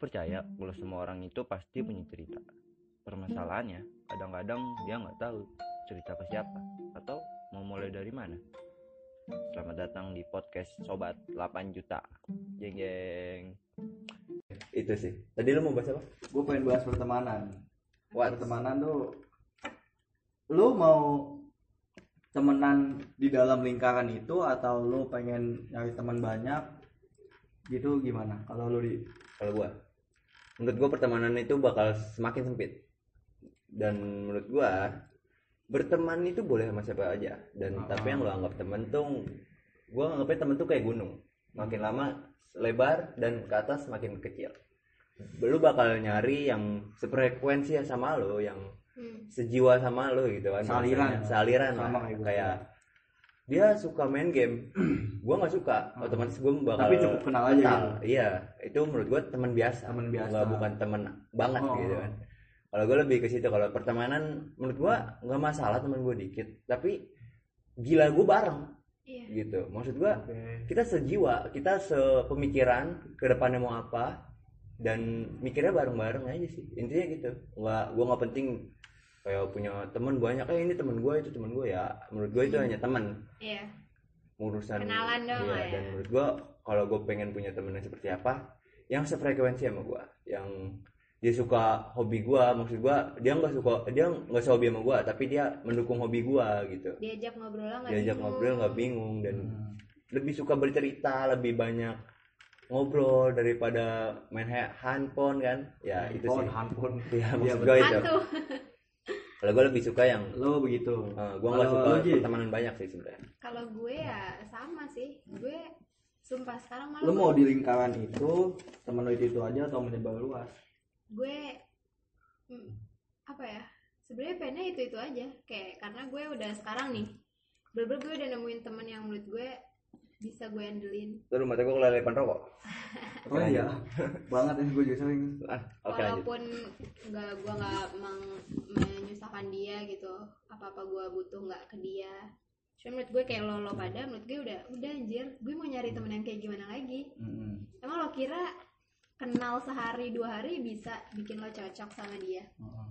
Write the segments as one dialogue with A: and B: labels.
A: percaya kalau semua orang itu pasti punya cerita. Permasalahannya kadang-kadang dia nggak tahu cerita ke siapa atau mau mulai dari mana. Selamat datang di podcast sobat 8 juta. Jeng jeng.
B: Itu sih. Tadi lu mau bahas apa?
C: Gue pengen bahas pertemanan.
B: What?
C: pertemanan tuh lu mau temenan di dalam lingkaran itu atau lu pengen nyari teman banyak gitu gimana? Kalau lu di
B: kalau gua menurut gua pertemanan itu bakal semakin sempit. Dan menurut gua berteman itu boleh sama siapa aja. Dan
C: Ah.
B: tapi yang lo anggap temen tuh gua anggapnya temen tuh kayak gunung. Makin lama lebar dan ke atas makin kecil. Lu bakal nyari yang sefrekuensi sama lo yang
D: Hmm.
B: sejiwa sama lo gitu kan.
C: Sealiran Sama
B: lah.
C: kayak
B: dia suka main game gua nggak suka otomatis gua bakal
C: Tapi cukup kenal aja
B: kenal.
C: gitu.
B: iya itu menurut gua teman biasa
C: Teman biasa.
B: Nggak bukan teman banget
C: Oh.
B: gitu kan kalau gua lebih ke situ kalau pertemanan menurut gua nggak masalah teman gua dikit tapi gila gua bareng
D: Iya.
B: gitu maksud gua
C: Oke.
B: kita sejiwa kita sepemikiran ke depannya mau apa dan mikirnya bareng-bareng aja sih intinya gitu nggak gua nggak penting kayak punya teman banyak. Kayak ini teman gua itu teman gua ya. Menurut gua itu hanya teman
D: Iya.
B: urusan
D: Kenalan doang
B: iya,
D: ya.
B: dan menurut gua kalau gue pengen punya temen yang seperti apa yang sefrekuensi sama gua. Yang dia suka hobi gua maksud gua dia nggak suka dia nggak sehobi sama gua tapi dia mendukung hobi gua gitu.
D: Diajak ngobrol nggak
B: diajak
D: bingung.
B: ngobrol nggak bingung dan
C: Hmm.
B: lebih suka bercerita lebih banyak ngobrol daripada main ha- handphone kan? Ya itu sih.
C: handphone. Handphone
B: ya
C: Iya,
B: maksud gua itu. kalau gua lebih suka yang
C: lu begitu
B: eh, gua nggak suka pertemanan banyak sih sebenarnya
D: Kalau gue ya sama sih. Gue sumpah sekarang malah
C: lu mau
D: gue,
C: di lingkaran itu temen lu itu, itu aja atau menyebar luas
D: gue hmm, apa ya? Sebenarnya pengennya itu itu aja. Kayak karena gue udah sekarang nih. Bener-bener gue udah nemuin temen yang menurut gue bisa gue andelin.
B: terus mata gua kelelepan rokok
C: oh iya banget ya gue juga sering
B: ah oke lanjut
D: Walaupun nggak gue nggak menyusahkan dia gitu. Apa-apa gue butuh nggak ke dia. Cuma menurut gue kayak lo lo pada menurut gue udah udah anjir. Gue mau nyari temen yang kayak gimana lagi.
C: Mm-mm.
D: Emang lo kira kenal sehari dua hari bisa bikin lo cocok sama dia?
C: Heeh.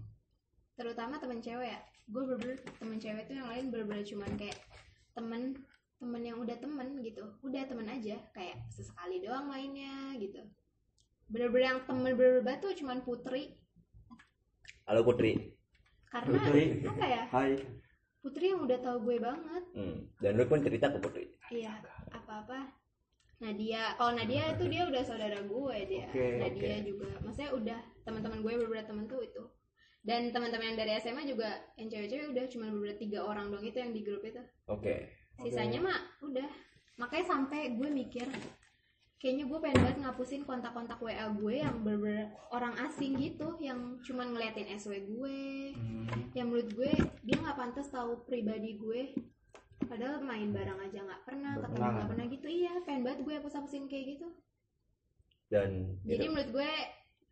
D: Terutama temen cewek ya. Gue bener temen cewek tuh yang lain bener-bener cuman kayak temen temen yang udah temen gitu. Udah temen aja kayak sesekali doang mainnya gitu. Bener-bener yang temen bener-bener tuh cuman Putri.
B: halo Putri
D: Karena
C: Putri.
D: apa ya?
C: hai
D: Putri yang udah tahu gue banget.
B: hmm. dan lu pun cerita ke Putri
D: Iya, apa-apa. Nadia, kalau Nadia itu dia udah saudara gue dia.
C: Oke,
D: Nadia juga, maksudnya udah teman-teman gue beberapa teman tuh itu. Dan teman-teman yang dari SMA juga yang cewek-cewek udah cuma beberapa tiga orang doang itu yang di grup itu.
B: oke
D: Sisanya mah udah. Makanya sampai gue mikir kayaknya gue pengen banget ngapusin kontak-kontak WA gue yang bener orang asing gitu yang cuman ngeliatin SW gue.
C: Hmm.
D: yang menurut gue dia nggak pantas tahu pribadi gue. Padahal main bareng aja nggak pernah ketemu
C: pernah,
D: nggak pernah. gitu. Iya pengen banget gue hapus hapusin kayak gitu.
B: Dan
D: jadi
B: gitu.
D: menurut gue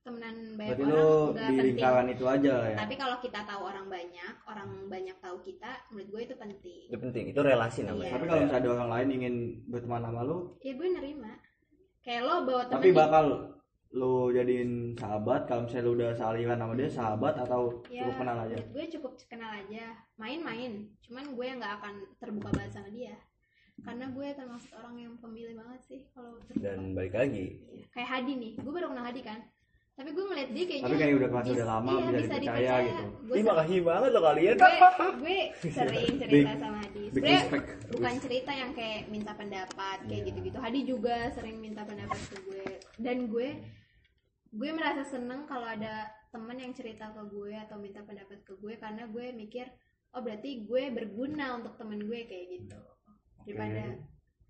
D: temenan banyak
C: berarti
D: orang nggak
C: di
D: penting.
C: lingkaran itu aja ya.
D: Tapi kalau kita tahu orang banyak orang banyak tahu kita menurut gue itu penting.
B: Itu penting itu relasi namanya.
D: Iya.
C: tapi kalau misalnya ada orang lain ingin berteman sama lu?
D: Ya gue nerima. Kayak lo bawa temen
C: tapi bakal lu jadiin sahabat kalau misalnya lu udah saliran sama dia sahabat atau
D: ya
C: cukup kenal aja?
D: gue cukup kenal aja. Main-main. Cuman gue nggak akan terbuka banget sama dia. Karena gue termasuk orang yang pemilih banget sih kalau
B: dan balik lagi.
D: Iya. kayak Hadi nih. Gue baru kenal Hadi kan tapi gue ngeliat dia kayaknya
C: tapi kayak udah kelas udah lama
D: iya,
C: bisa, dipercaya gitu.
D: Gue
B: Ih makasih banget lo kalian
D: gue, gue sering cerita
C: Big-
D: sama Hadi.
C: respect.
D: bukan cerita yang kayak minta pendapat kayak
C: Iya.
D: gitu-gitu. Hadi juga sering minta pendapat ke gue. Dan gue gue merasa seneng kalau ada temen yang cerita ke gue atau minta pendapat ke gue karena gue mikir oh berarti gue berguna untuk temen gue kayak gitu. Daripada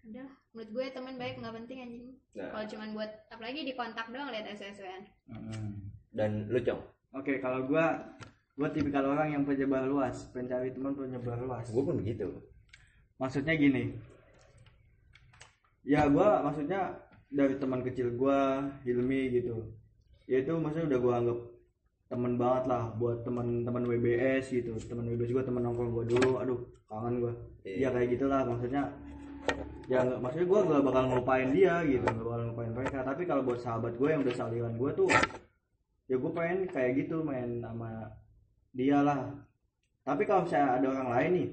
D: udah menurut gue teman baik nggak penting anjing
B: Nah.
D: kalau cuman buat apalagi di kontak doang lihat SSW-an
C: Mm.
B: dan lu cong
C: Oke, kalau gua gua tipikal orang yang penyebar luas, pencari teman penyebar luas.
B: gue pun begitu
C: Maksudnya gini. Ya gua maksudnya dari teman kecil gua, Hilmi gitu. Ya itu maksudnya udah gua anggap teman banget lah buat teman-teman WBS gitu. Teman WBS gua teman nongkrong gua dulu. Aduh, kangen gua.
B: Iya.
C: Ya kayak gitulah maksudnya ya nggak maksudnya gue gak bakal ngelupain dia gitu gak bakal ngelupain mereka. Tapi kalau buat sahabat gue yang udah saliran gue tuh ya gue pengen kayak gitu main sama dia lah. Tapi kalau misalnya ada orang lain nih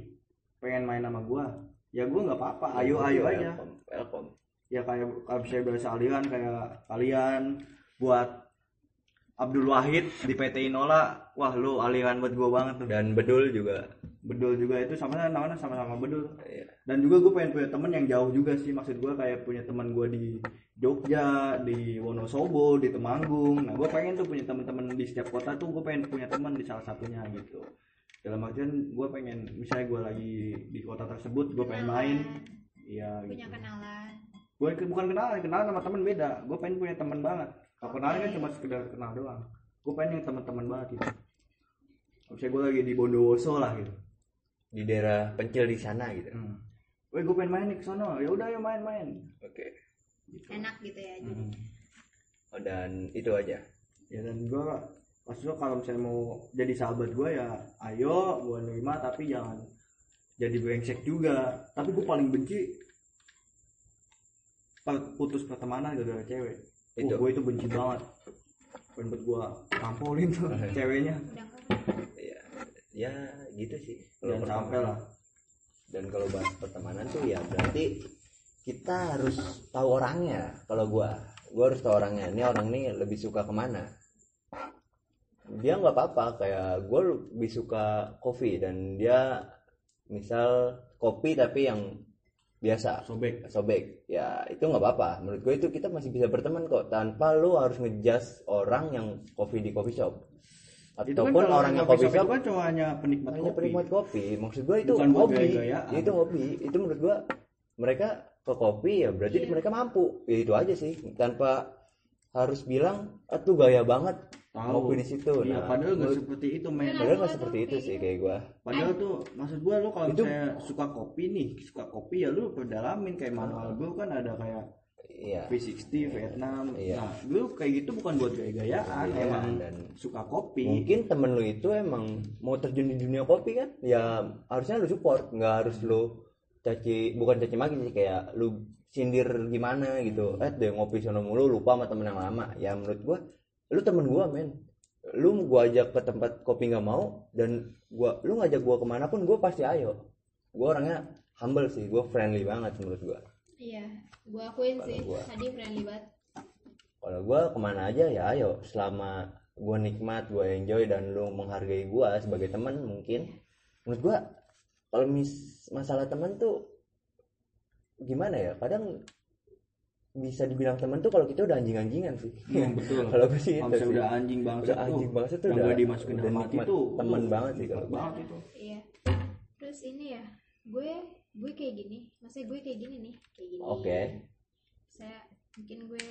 C: pengen main sama gue ya gue nggak apa-apa ayo ayo aja.
A: welcome.
C: ya kayak kalau misalnya udah saliran kayak kalian buat Abdul Wahid di PT Inola wah lu aliran buat gue banget tuh.
B: Dan bedul juga.
C: Bedul juga itu sama namanya sama-sama bedul.
B: Iya.
C: dan juga gue pengen punya temen yang jauh juga sih. Maksud gue kayak punya teman gue di Jogja di Wonosobo di Temanggung. Nah gue pengen tuh punya teman-teman di setiap kota tuh gue pengen punya teman di salah satunya gitu. Dalam artian gue pengen misalnya gue lagi di kota tersebut gue pengen main. Iya
D: punya
C: gitu.
D: kenalan.
C: Gue bukan kenalan kenalan sama temen beda. Gue pengen punya teman banget kalau kenalan kan cuma sekedar kenal doang gue pengen yang teman-teman banget gitu misalnya gue lagi di Bondowoso lah gitu
B: di daerah pencil di sana gitu
C: Hmm. Weh gue pengen main nih ke sono. Ya udah ayo main-main.
B: oke
D: enak gitu ya jadi
C: Hmm.
B: oh, dan itu aja
C: Ya dan gue maksudnya kalau misalnya mau jadi sahabat gue ya ayo gue nerima tapi jangan jadi brengsek juga. Tapi gue paling benci putus pertemanan gara-gara cewek.
B: Itu.
C: gue itu benci banget. Pengen buat gue tampolin tuh ceweknya.
D: udah kan
B: ya ya gitu sih
C: Jangan
B: pertama-
C: sampai lah.
B: dan kalau bahas pertemanan tuh ya berarti kita harus tahu orangnya kalau gua gua harus tahu orangnya ini orang ini lebih suka ke mana dia nggak apa-apa kayak gue lebih suka kopi dan dia misal kopi tapi yang biasa.
C: Sobek.
B: sobek. Ya itu nggak apa-apa. Menurut gue itu kita masih bisa berteman kok. Tanpa lu harus ngejudge orang yang kopi di coffee shop.
C: Kan
B: ataupun
C: kalau
B: orang yang
C: kopi
B: coffee
C: shop
B: shop
C: itu kan cuma hanya penikmat
B: hanya
C: kopi.
B: penikmat kopi. Maksud gue itu
C: Bukan
B: hobi.
C: gaya-gayaan.
B: itu hobi. Itu menurut gue mereka ke kopi ya berarti
D: Iya.
B: mereka mampu. Ya itu aja sih. Tanpa harus bilang ah tuh gaya banget
C: Tahu.
B: di situ
C: Iya,
B: nah.
C: padahal nggak seperti itu men.
D: Iya,
B: padahal nggak seperti itu sih kayak gue
C: Padahal tuh maksud gua lu kalau
B: Itu-
C: misalnya suka kopi nih, suka kopi ya lu perdalamin kayak manual gua kan ada kayak
B: iya.
C: V60 Vietnam.
B: Iya.
C: Nah, lu kayak gitu bukan buat gaya-gayaan,
B: Iya,
C: emang
B: dan
C: suka kopi.
B: mungkin temen lu itu emang mau terjun di dunia kopi kan? Ya harusnya lu support nggak harus lu caci bukan caci maki sih kayak lu sindir gimana gitu. Eh dia ngopi sono mulu lupa sama temen yang lama. Ya menurut gua lu temen gua men. Lu gua ajak ke tempat kopi nggak mau dan gua lu ngajak gua ke mana pun gua pasti ayo. Gua orangnya humble sih gua friendly banget menurut gua.
D: Iya gua akuin
B: Kalau
D: sih
B: gua-
D: tadi friendly banget.
B: Kalau gua ke mana aja ya ayo. Selama gua nikmat gua enjoy dan lu menghargai gua sebagai teman mungkin. Menurut gua kalau mis masalah teman tuh gimana ya? Kadang bisa dibilang teman tuh kalau kita udah anjing-anjingan sih.
C: Hmm, betul.
B: kalau gue sih itu sih.
C: udah anjing bangsat
B: Udah anjing
C: tuh,
B: bangsat tuh
C: yang
B: udah-
C: gak dimasukin
B: udah
C: hati tuh
B: temen
C: uh,
B: banget sih kalau
C: banget itu.
D: iya. Terus ini ya gue gue kayak gini maksudnya gue kayak gini nih kayak gini.
B: Oke.
D: saya mungkin gue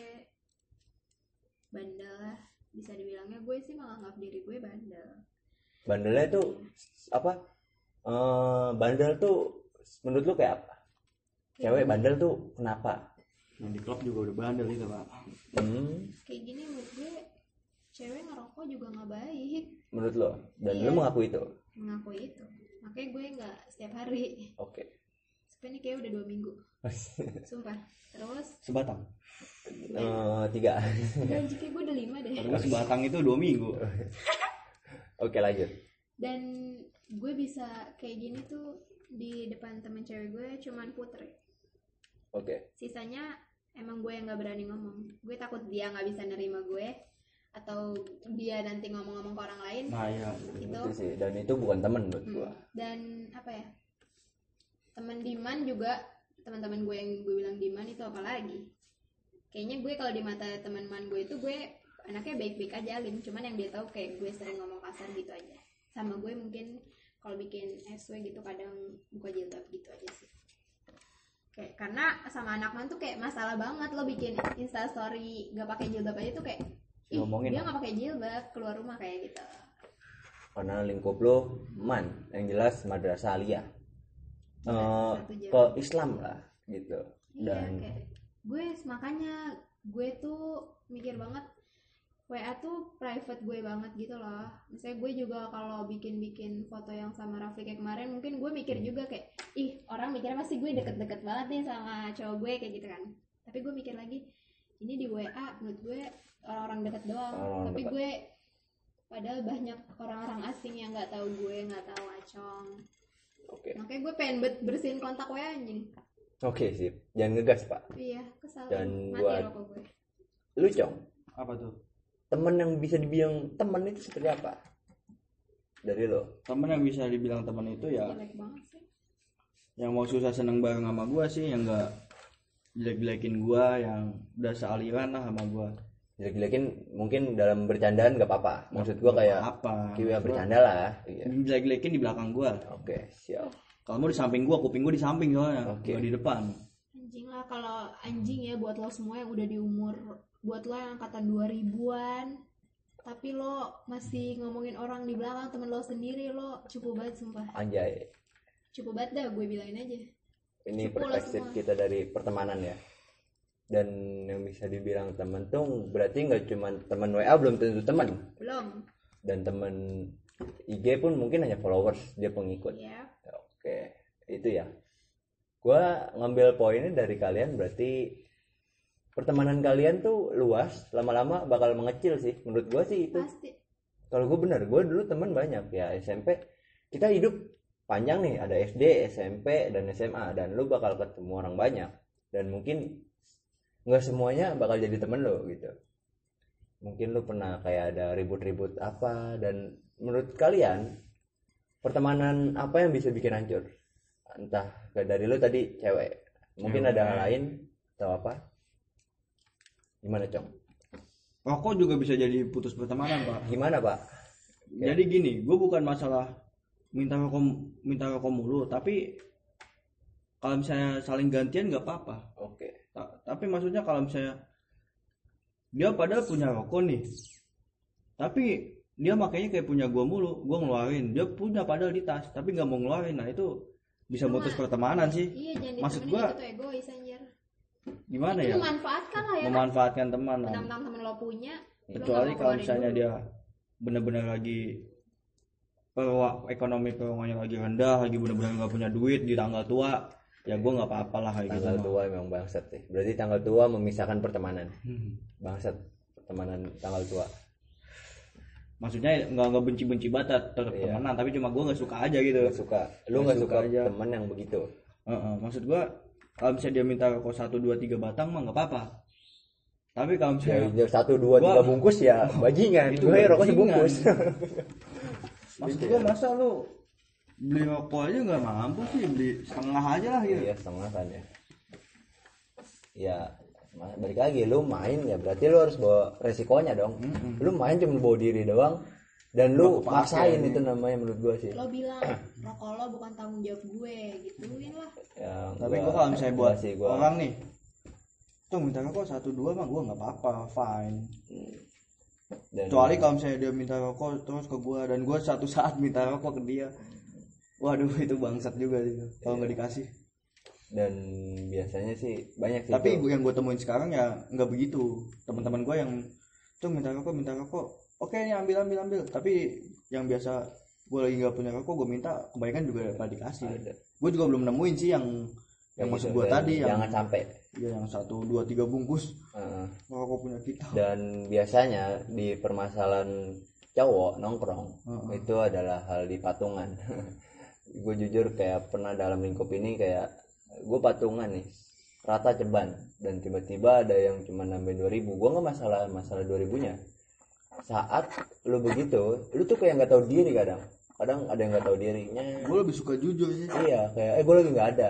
D: bandel lah bisa dibilangnya gue sih menganggap diri gue bandel.
B: Bandelnya tuh apa? Eh bandel tuh menurut lu kayak apa? Cewek bandel tuh kenapa
C: Yang di klub juga udah bandel itu pak.
B: hmm,
D: kayak gini menurut gue cewek ngerokok juga nggak baik.
B: Menurut lo? Dan
D: Iya.
B: lu mengaku itu?
D: Mengakui itu. Makanya gue nggak setiap hari.
B: Oke.
D: Sebenarnya kayak udah dua minggu. Sumpah. Terus?
C: Sebatang.
B: Eh, tiga.
D: Dan jika gue udah lima deh.
C: Karena sebatang itu dua minggu.
B: oke lanjut.
D: Dan gue bisa kayak gini tuh di depan temen cewek gue cuman putri
B: oke.
D: Sisanya emang gue yang nggak berani ngomong. Gue takut dia nggak bisa nerima gue atau dia nanti ngomong-ngomong ke orang lain.
C: Nah ya.
D: itu
B: itu sih. Dan itu bukan temen buat
D: Hmm.
B: gua.
D: Dan apa ya? Teman diman juga teman-teman gue yang gue bilang diman itu apalagi kayaknya gue kalau di mata teman-teman gue itu gue anaknya baik-baik aja alim cuman yang dia tahu kayak gue sering ngomong kasar gitu aja. Sama gue mungkin kalau bikin SW gitu kadang buka jilbab gitu aja sih kayak karena sama anak man tuh kayak masalah banget lo bikin insta story gak pakai jilbab aja tuh kayak ih
B: Ngomongin
D: dia nggak pakai jilbab keluar rumah kayak gitu.
B: Karena lingkup lo man yang jelas madrasah aliyah. Eh,
D: Satu jam.
B: ke Islam lah gitu.
D: Iya,
B: dan
D: kayak gue makanya gue tuh mikir banget WA tuh private gue banget gitu loh. Misalnya gue juga kalau bikin-bikin foto yang sama Raffi kayak kemarin mungkin gue mikir juga kayak ih orang mikirnya pasti gue deket-deket banget nih sama cowok gue kayak gitu kan. Tapi gue mikir lagi ini di WA menurut gue orang-orang deket doang.
B: Orang-orang
D: tapi gue padahal banyak orang-orang asing yang nggak tahu gue nggak tahu acong.
B: Oke.
D: Makanya gue pengen bet- bersihin kontak WA anjing.
B: Oke sip. Jangan ngegas pak.
D: Iya kesal.
B: Dan
D: mati
B: buat-
D: rokok gue.
B: Lu cong?
C: Apa tuh
B: temen yang bisa dibilang temen itu seperti apa? Dari lo?
C: Temen yang bisa dibilang teman itu ya yang mau susah seneng bareng sama gua sih yang enggak jelek-jelekin gua yang udah sealiran lah sama gua.
B: Jelek-jelekin mungkin dalam bercandaan gak apa-apa. Maksud gua kayak
C: apa
B: kiwi bercanda lah iya.
C: jelek-jelekin di belakang gua.
B: Oke siap.
C: Kalau mau di samping gua kuping gua di samping soalnya
B: Oke.
C: gua di depan.
D: Anjing lah kalau anjing ya buat lo semua yang udah di umur buat lo yang angkatan 2000-an tapi lo masih ngomongin orang di belakang temen lo sendiri lo cukup banget sumpah.
B: Anjay.
D: Cukup banget dah gue bilangin aja.
B: Ini
D: Cukup
B: perspektif kita dari pertemanan ya. Dan yang bisa dibilang teman tuh berarti nggak cuma teman WA belum tentu teman
D: belum.
B: Dan teman IG pun mungkin hanya followers dia pengikut.
D: Ya
B: oke itu ya. Gua ngambil poinnya dari kalian berarti pertemanan kalian tuh luas lama-lama bakal mengecil sih. Menurut gua sih itu.
D: Pasti.
B: Kalau gue bener gue dulu teman banyak. Ya SMP kita hidup panjang nih. Ada SD SMP dan SMA dan lu bakal ketemu orang banyak. Dan mungkin nggak semuanya bakal jadi temen lo gitu. Mungkin lu pernah kayak ada ribut-ribut apa. Dan menurut kalian pertemanan apa yang bisa bikin hancur? Entah kayak dari lu tadi cewek. Mungkin
C: Cewek.
B: ada hal lain atau apa gimana cong
C: rokok juga bisa jadi putus pertemanan pak.
B: Gimana pak?
C: Jadi gini gue bukan masalah minta rokok minta rokok mulu tapi kalau misalnya saling gantian nggak apa-apa.
B: Oke.
C: Ta- tapi maksudnya kalau misalnya dia padahal punya rokok nih tapi dia makanya kayak punya gua mulu gua ngeluarin. Dia punya padahal di tas tapi nggak mau ngeluarin. Nah itu bisa
D: Cuma-
C: mutus pertemanan sih.
D: iya jangan
C: Maksud gua-
D: itu egois
C: gimana
D: itu
C: ya
D: memanfaatkan lah ya kan
C: memanfaatkan teman
D: mentang-mentang temen lo punya
C: kecuali kalau misalnya
D: dulu.
C: dia benar-benar lagi perwa- ekonomi keuangannya lagi rendah lagi benar-benar nggak punya duit di tanggal tua ya gua nggak apa-apa lah kayak gitu
B: tanggal
C: mah.
B: tua memang bangsat sih berarti tanggal tua memisahkan pertemanan
C: Hmm.
B: bangsat pertemanan tanggal tua
C: maksudnya nggak nggak benci-benci banget tetap
B: Iya.
C: temenan tapi cuma gua nggak suka aja gitu
B: Gak suka lu
C: Nggak suka
B: suka,
C: aja.
B: teman yang begitu
C: Heeh, maksud gua kalau misalnya dia minta rokok satu dua tiga batang mah nggak apa-apa. Tapi kalau
B: ya,
C: misalnya
B: satu dua
C: Gua-
B: tiga bungkus ya bajingan.
C: Itu
B: gue rokok sebungkus.
C: Maksud
B: Gitu
C: gua
B: ya.
C: masa lu beli rokok aja nggak mampu sih beli setengah aja lah gitu.
B: Iya setengah kan ya. Ya balik lagi lu main ya berarti lu harus bawa resikonya dong.
C: Mm-mm.
B: lu main cuma bawa diri doang dan lu maksain itu namanya menurut gua sih.
D: Lo bilang rokok lo bukan tanggung jawab gue gituin lah.
B: Ya,
C: tapi gua kalau misalnya buat
B: sih gua
C: orang nih tuh minta rokok satu dua mah gua nggak apa-apa fine.
B: Dan
C: kecuali kalau misalnya dia minta rokok terus ke gua dan gua satu saat minta rokok ke dia. Waduh itu bangsat juga sih kalau nggak dikasih.
B: Dan biasanya sih banyak sih
C: tapi gua- yang gue temuin sekarang ya nggak begitu. Teman-teman gue yang tuh minta rokok minta rokok. Oke ini ambil ambil ambil. Tapi yang biasa gue lagi nggak punya rokok gue minta kebanyakan juga pada dikasih. Gue juga belum nemuin sih yang yang maksud gue
B: dan
C: tadi yang
B: jangan sampai.
C: ya yang satu dua tiga bungkus
B: Heeh.
C: rokok punya kita.
B: Dan biasanya di permasalahan cowok nongkrong
C: Heeh.
B: itu adalah hal di patungan. Gue jujur kayak pernah dalam lingkup ini kayak gue patungan nih rata ceban. Dan tiba-tiba ada yang cuma nambahin 2000 gue nggak masalah masalah 2000 nya saat lu begitu lu tuh kayak nggak tahu diri kadang. Kadang ada yang nggak tahu dirinya.
C: Gue lebih suka jujur sih.
B: Iya kayak eh gue lagi nggak ada.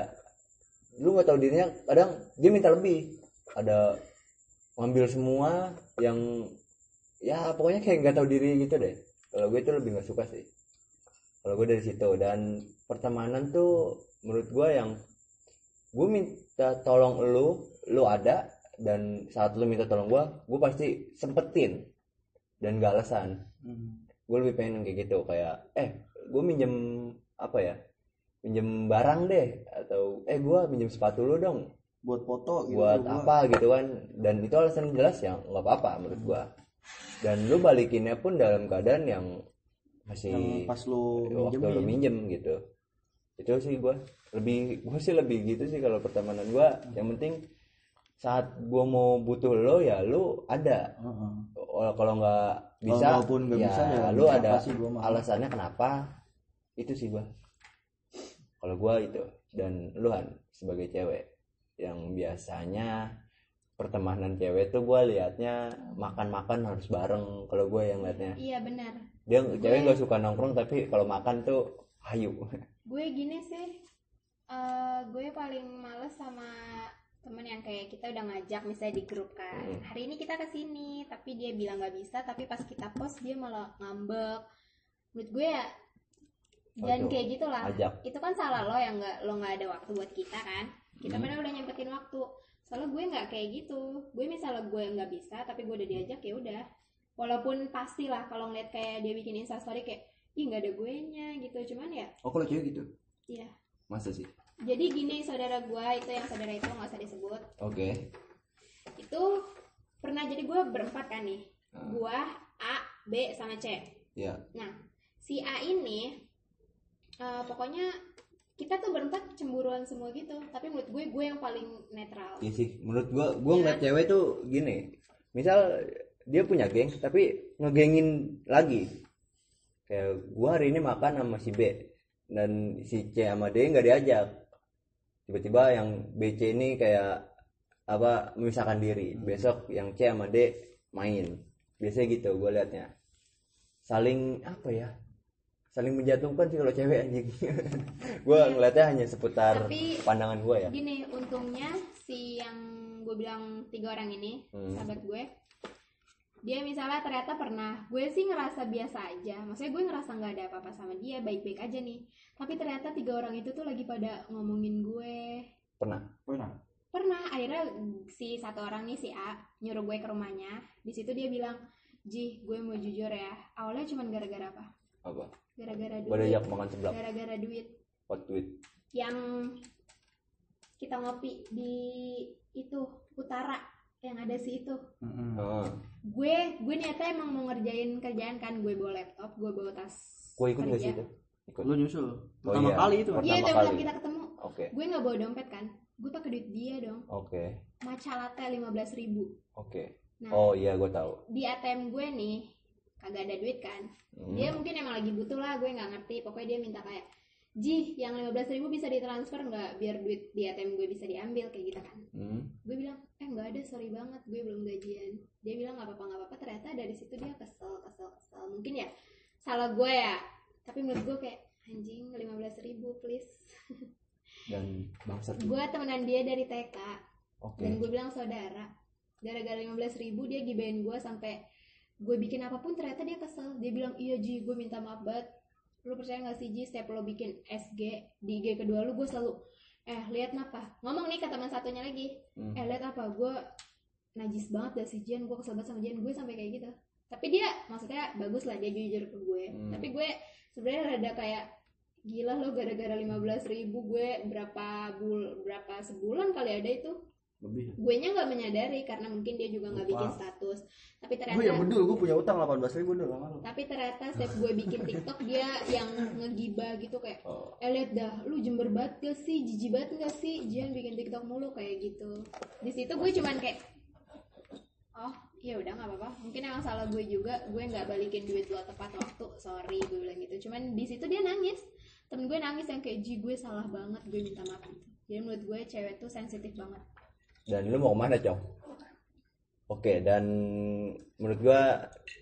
B: Lu nggak tahu dirinya kadang dia minta lebih. Ada ngambil semua yang ya pokoknya kayak nggak tahu diri gitu deh. Kalau gue itu lebih nggak suka sih. Kalau gue dari situ dan pertemanan tuh menurut gue yang gue minta tolong lu lu ada dan saat lu minta tolong gue gue pasti sempetin dan gak alasan
C: Hmm.
B: gue lebih pengen kayak gitu kayak eh gue minjem apa ya minjem barang deh atau eh gue minjem sepatu lu dong.
C: Buat foto gitu
B: buat
C: gua-
B: apa gitu kan. Dan itu alasan jelas ya nggak apa-apa menurut gue dan lu balikinnya pun dalam keadaan yang masih
C: yang pas lu
B: waktu lu
C: minjemin.
B: minjem gitu. Itu sih gua. Lebih gua sih lebih gitu sih kalau pertemanan gua. Yang penting saat gua mau butuh lo ya lu ada. Oh, kalau nggak bisa
C: Walaupun nggak
B: ya,
C: bisa, ya
B: lu ada
C: sih gua mah.
B: alasannya kenapa? Itu sih gua. Kalau gua itu dan lu Han sebagai cewek yang biasanya pertemanan cewek tuh gua liatnya makan-makan harus bareng kalau gua yang liatnya.
D: Iya benar.
B: Dia cewek nggak suka nongkrong tapi kalau makan tuh hayu.
D: Gue gini sih eh, gue paling males sama kayak kita udah ngajak misalnya di grup kan.
B: Hmm.
D: hari ini kita ke sini tapi dia bilang nggak bisa tapi pas kita post dia malah ngambek. Menurut gue ya dan kayak gitulah
B: ajak.
D: Itu kan salah lo yang nggak lo nggak ada waktu buat kita kan. Kita
B: Hmm.
D: padahal udah nyempetin waktu. Soalnya gue nggak kayak gitu. Gue misalnya gue nggak bisa tapi gue udah diajak ya udah. Walaupun pastilah kalau ngeliat kayak dia bikin instastory kayak ih nggak ada gue nya gitu. Cuman ya
B: oh kalau cewek gitu?
D: Iya.
B: Masa sih
D: jadi gini saudara gue itu yang saudara itu nggak usah disebut
B: oke
D: itu pernah jadi gue berempat kan nih
B: Ah.
D: gue A B sama C
B: ya
D: nah si A ini eh, pokoknya kita tuh berempat cemburuan semua gitu tapi menurut gue gue yang paling netral
B: Iya sih, menurut gua gua
D: Iya.
B: ngeliat cewek tuh gini. Misal dia punya geng tapi ngegengin lagi. Kayak gua hari ini makan sama si B dan si C sama D nggak diajak. Tiba-tiba yang BC ini kayak apa memisahkan diri. Besok yang C sama D main. Biasanya gitu gua liatnya. Saling apa ya? Saling menjatuhkan sih kalau cewek anjing. gua
D: Iya.
B: ngeliatnya hanya seputar
D: Tapi-
B: pandangan gua ya.
D: gini untungnya si yang gue bilang tiga orang ini
B: Hmm.
D: sahabat gue dia misalnya ternyata pernah gue sih ngerasa biasa aja. Maksudnya gue ngerasa nggak ada apa-apa sama dia baik-baik aja nih. Tapi ternyata tiga orang itu tuh lagi pada ngomongin gue.
B: Pernah.
C: pernah.
D: Pernah. Akhirnya si satu orang nih si A nyuruh gue ke rumahnya. Di situ dia bilang Ji gue mau jujur ya awalnya cuman gara-gara apa?
B: Apa?
D: gara-gara duit.
B: diajak makan seblak.
D: gara-gara duit.
B: Hot tweet.
D: yang kita ngopi di itu utara yang ada si itu.
B: Heeh.
D: gue gue niatnya emang mau ngerjain kerjaan kan gue bawa laptop gue bawa tas
B: Gue ikut gak
D: kerja.
B: sih itu? Ikut.
C: lu nyusul
B: Oh,
C: pertama
B: iya.
C: kali itu
D: iya itu yang kita ketemu
B: Oke.
D: gue nggak bawa dompet kan gue pakai duit dia dong
B: Oke.
D: matcha latte lima belas ribu
B: Oke.
D: nah
B: Oh iya gue tahu.
D: di ATM gue nih kagak ada duit kan
B: Hmm.
D: dia mungkin emang lagi butuh lah gue nggak ngerti pokoknya dia minta kayak Ji, yang 15.000 ribu bisa ditransfer nggak? Biar duit di ATM gue bisa diambil kayak gitu kan?
B: Hmm.
D: gue bilang eh nggak ada sorry banget gue belum gajian. Dia bilang nggak apa-apa nggak apa-apa. Ternyata dari situ dia kesel kesel kesel. Mungkin ya salah gue ya. Tapi menurut gue kayak anjing 15.000 ribu please.
B: Dan bangsat.
D: gue temenan dia dari TK
B: Oke.
D: dan gue bilang saudara gara-gara 15.000 ribu dia gibain gue sampai gue bikin apa pun ternyata dia kesel. Dia bilang iya Ji gue minta maaf banget lu percaya gak sih Ji setiap lo bikin SG di IG kedua lu gue selalu eh lihat napa. Ngomong nih ke teman satunya lagi.
B: Hmm.
D: eh lihat apa gue najis banget dah si Jian? Gue kesel banget sama Jian. Gue sampai kayak gitu. Tapi dia maksudnya bagus lah dia jujur ke gue.
B: Hmm.
D: tapi gue sebenarnya rada kayak gila lo gara-gara 15.000 ribu gue berapa bul berapa sebulan kali ada itu
C: lebih.
D: Gue nya nggak menyadari karena mungkin dia juga nggak bikin status. Tapi
C: gue
D: ternyata
C: ya bedul gue punya utang 18 ribu dulu sama lu
D: tapi ternyata setiap gue bikin TikTok dia yang ngegibah gitu kayak
B: Oh.
D: eh liat dah lu jember banget gak sih? Jijik banget gak sih? Jian bikin TikTok mulu kayak gitu. Di situ gue cuman kayak oh ya udah nggak apa-apa. Mungkin emang salah gue juga gue nggak balikin duit lo tepat waktu sorry gue bilang gitu. Cuman di situ dia nangis. Temen gue nangis yang kayak ji gue salah banget gue minta maaf. Gitu jadi menurut gue cewek tuh sensitif banget
B: Dan lu mau ke mana cong? Oke dan menurut gua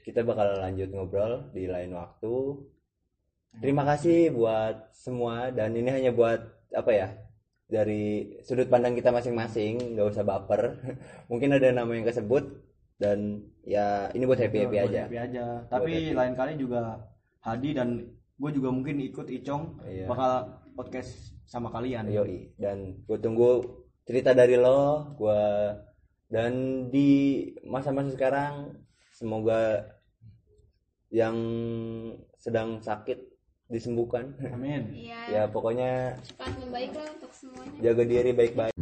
B: kita bakal lanjut ngobrol di lain waktu. Terima kasih buat semua dan ini hanya buat apa ya? Dari sudut pandang kita masing-masing, nggak usah baper. Mungkin ada nama yang kesebut dan ya ini buat happy happy
C: Buat
B: aja.
C: happy aja tapi
B: happy.
C: lain kali juga Hadi dan gue juga mungkin ikut Icong
B: Iya.
C: bakal podcast sama kalian
B: Yoi dan gue tunggu cerita dari lo gue dan di masa-masa sekarang semoga yang sedang sakit disembuhkan.
C: Amin.
D: Iya.
B: Ya pokoknya
D: cepat membaik lah untuk semuanya.
B: jaga diri baik-baik